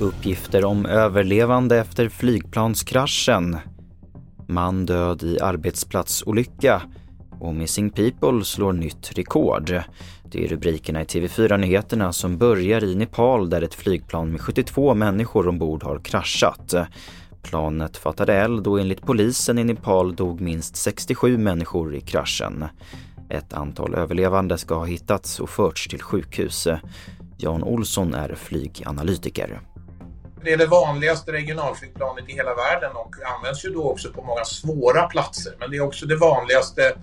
Uppgifter om överlevande efter flygplanskraschen. Man död i arbetsplatsolycka och Missing People slår nytt rekord. Det är rubrikerna i TV4-nyheterna som börjar i Nepal där ett flygplan med 72 människor ombord har kraschat. Planet fattade eld och enligt polisen i Nepal dog minst 67 människor i kraschen. Ett antal överlevande ska ha hittats och förts till sjukhus. Jan Olsson är flyganalytiker. Det är det vanligaste regionalflygplanet i hela världen och används ju då också på många svåra platser. Men det är också det vanligaste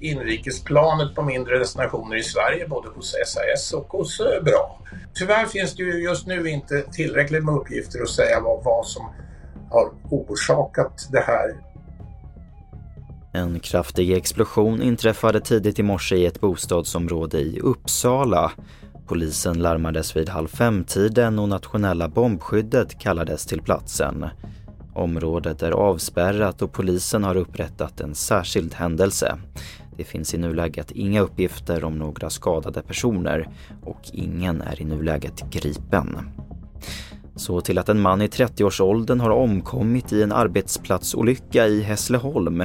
inrikesplanet på mindre destinationer i Sverige, både hos SAS och hos eh, BRA. Tyvärr finns det ju just nu inte tillräckligt med uppgifter att säga vad, vad som har orsakat det här. En kraftig explosion inträffade tidigt i morse i ett bostadsområde i Uppsala. Polisen larmades vid halv fem-tiden och nationella bombskyddet kallades till platsen. Området är avspärrat och polisen har upprättat en särskild händelse. Det finns i nuläget inga uppgifter om några skadade personer och ingen är i nuläget gripen. Så till att en man i 30-årsåldern har omkommit i en arbetsplatsolycka i Hässleholm.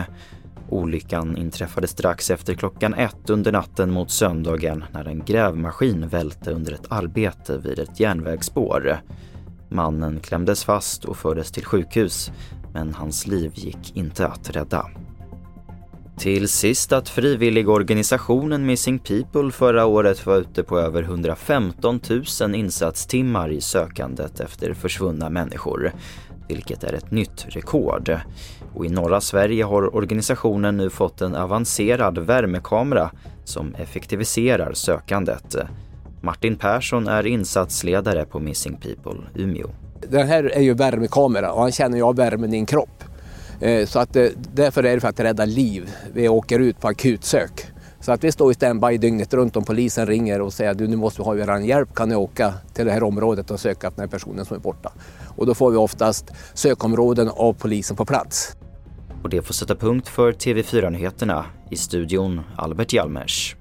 Olyckan inträffade strax efter klockan ett under natten mot söndagen när en grävmaskin välte under ett arbete vid ett järnvägsspår. Mannen klämdes fast och fördes till sjukhus, men hans liv gick inte att rädda. Till sist att frivilligorganisationen Missing People förra året var ute på över 115 000 insatstimmar i sökandet efter försvunna människor, vilket är ett nytt rekord. Och i norra Sverige har organisationen nu fått en avancerad värmekamera som effektiviserar sökandet. Martin Persson är insatsledare på Missing People Umeå. Den här är ju värmekamera och han känner ju av värmen i en kropp. Eh, så att, eh, därför är det för att rädda liv. Vi åker ut på akutsök. Så att vi står i standby dygnet runt om polisen ringer och säger att nu måste vi ha er hjälp, kan ni åka till det här området och söka efter den här personen som är borta. Och då får vi oftast sökområden av polisen på plats. Och det får sätta punkt för TV4-nyheterna. I studion Albert Hjalmers.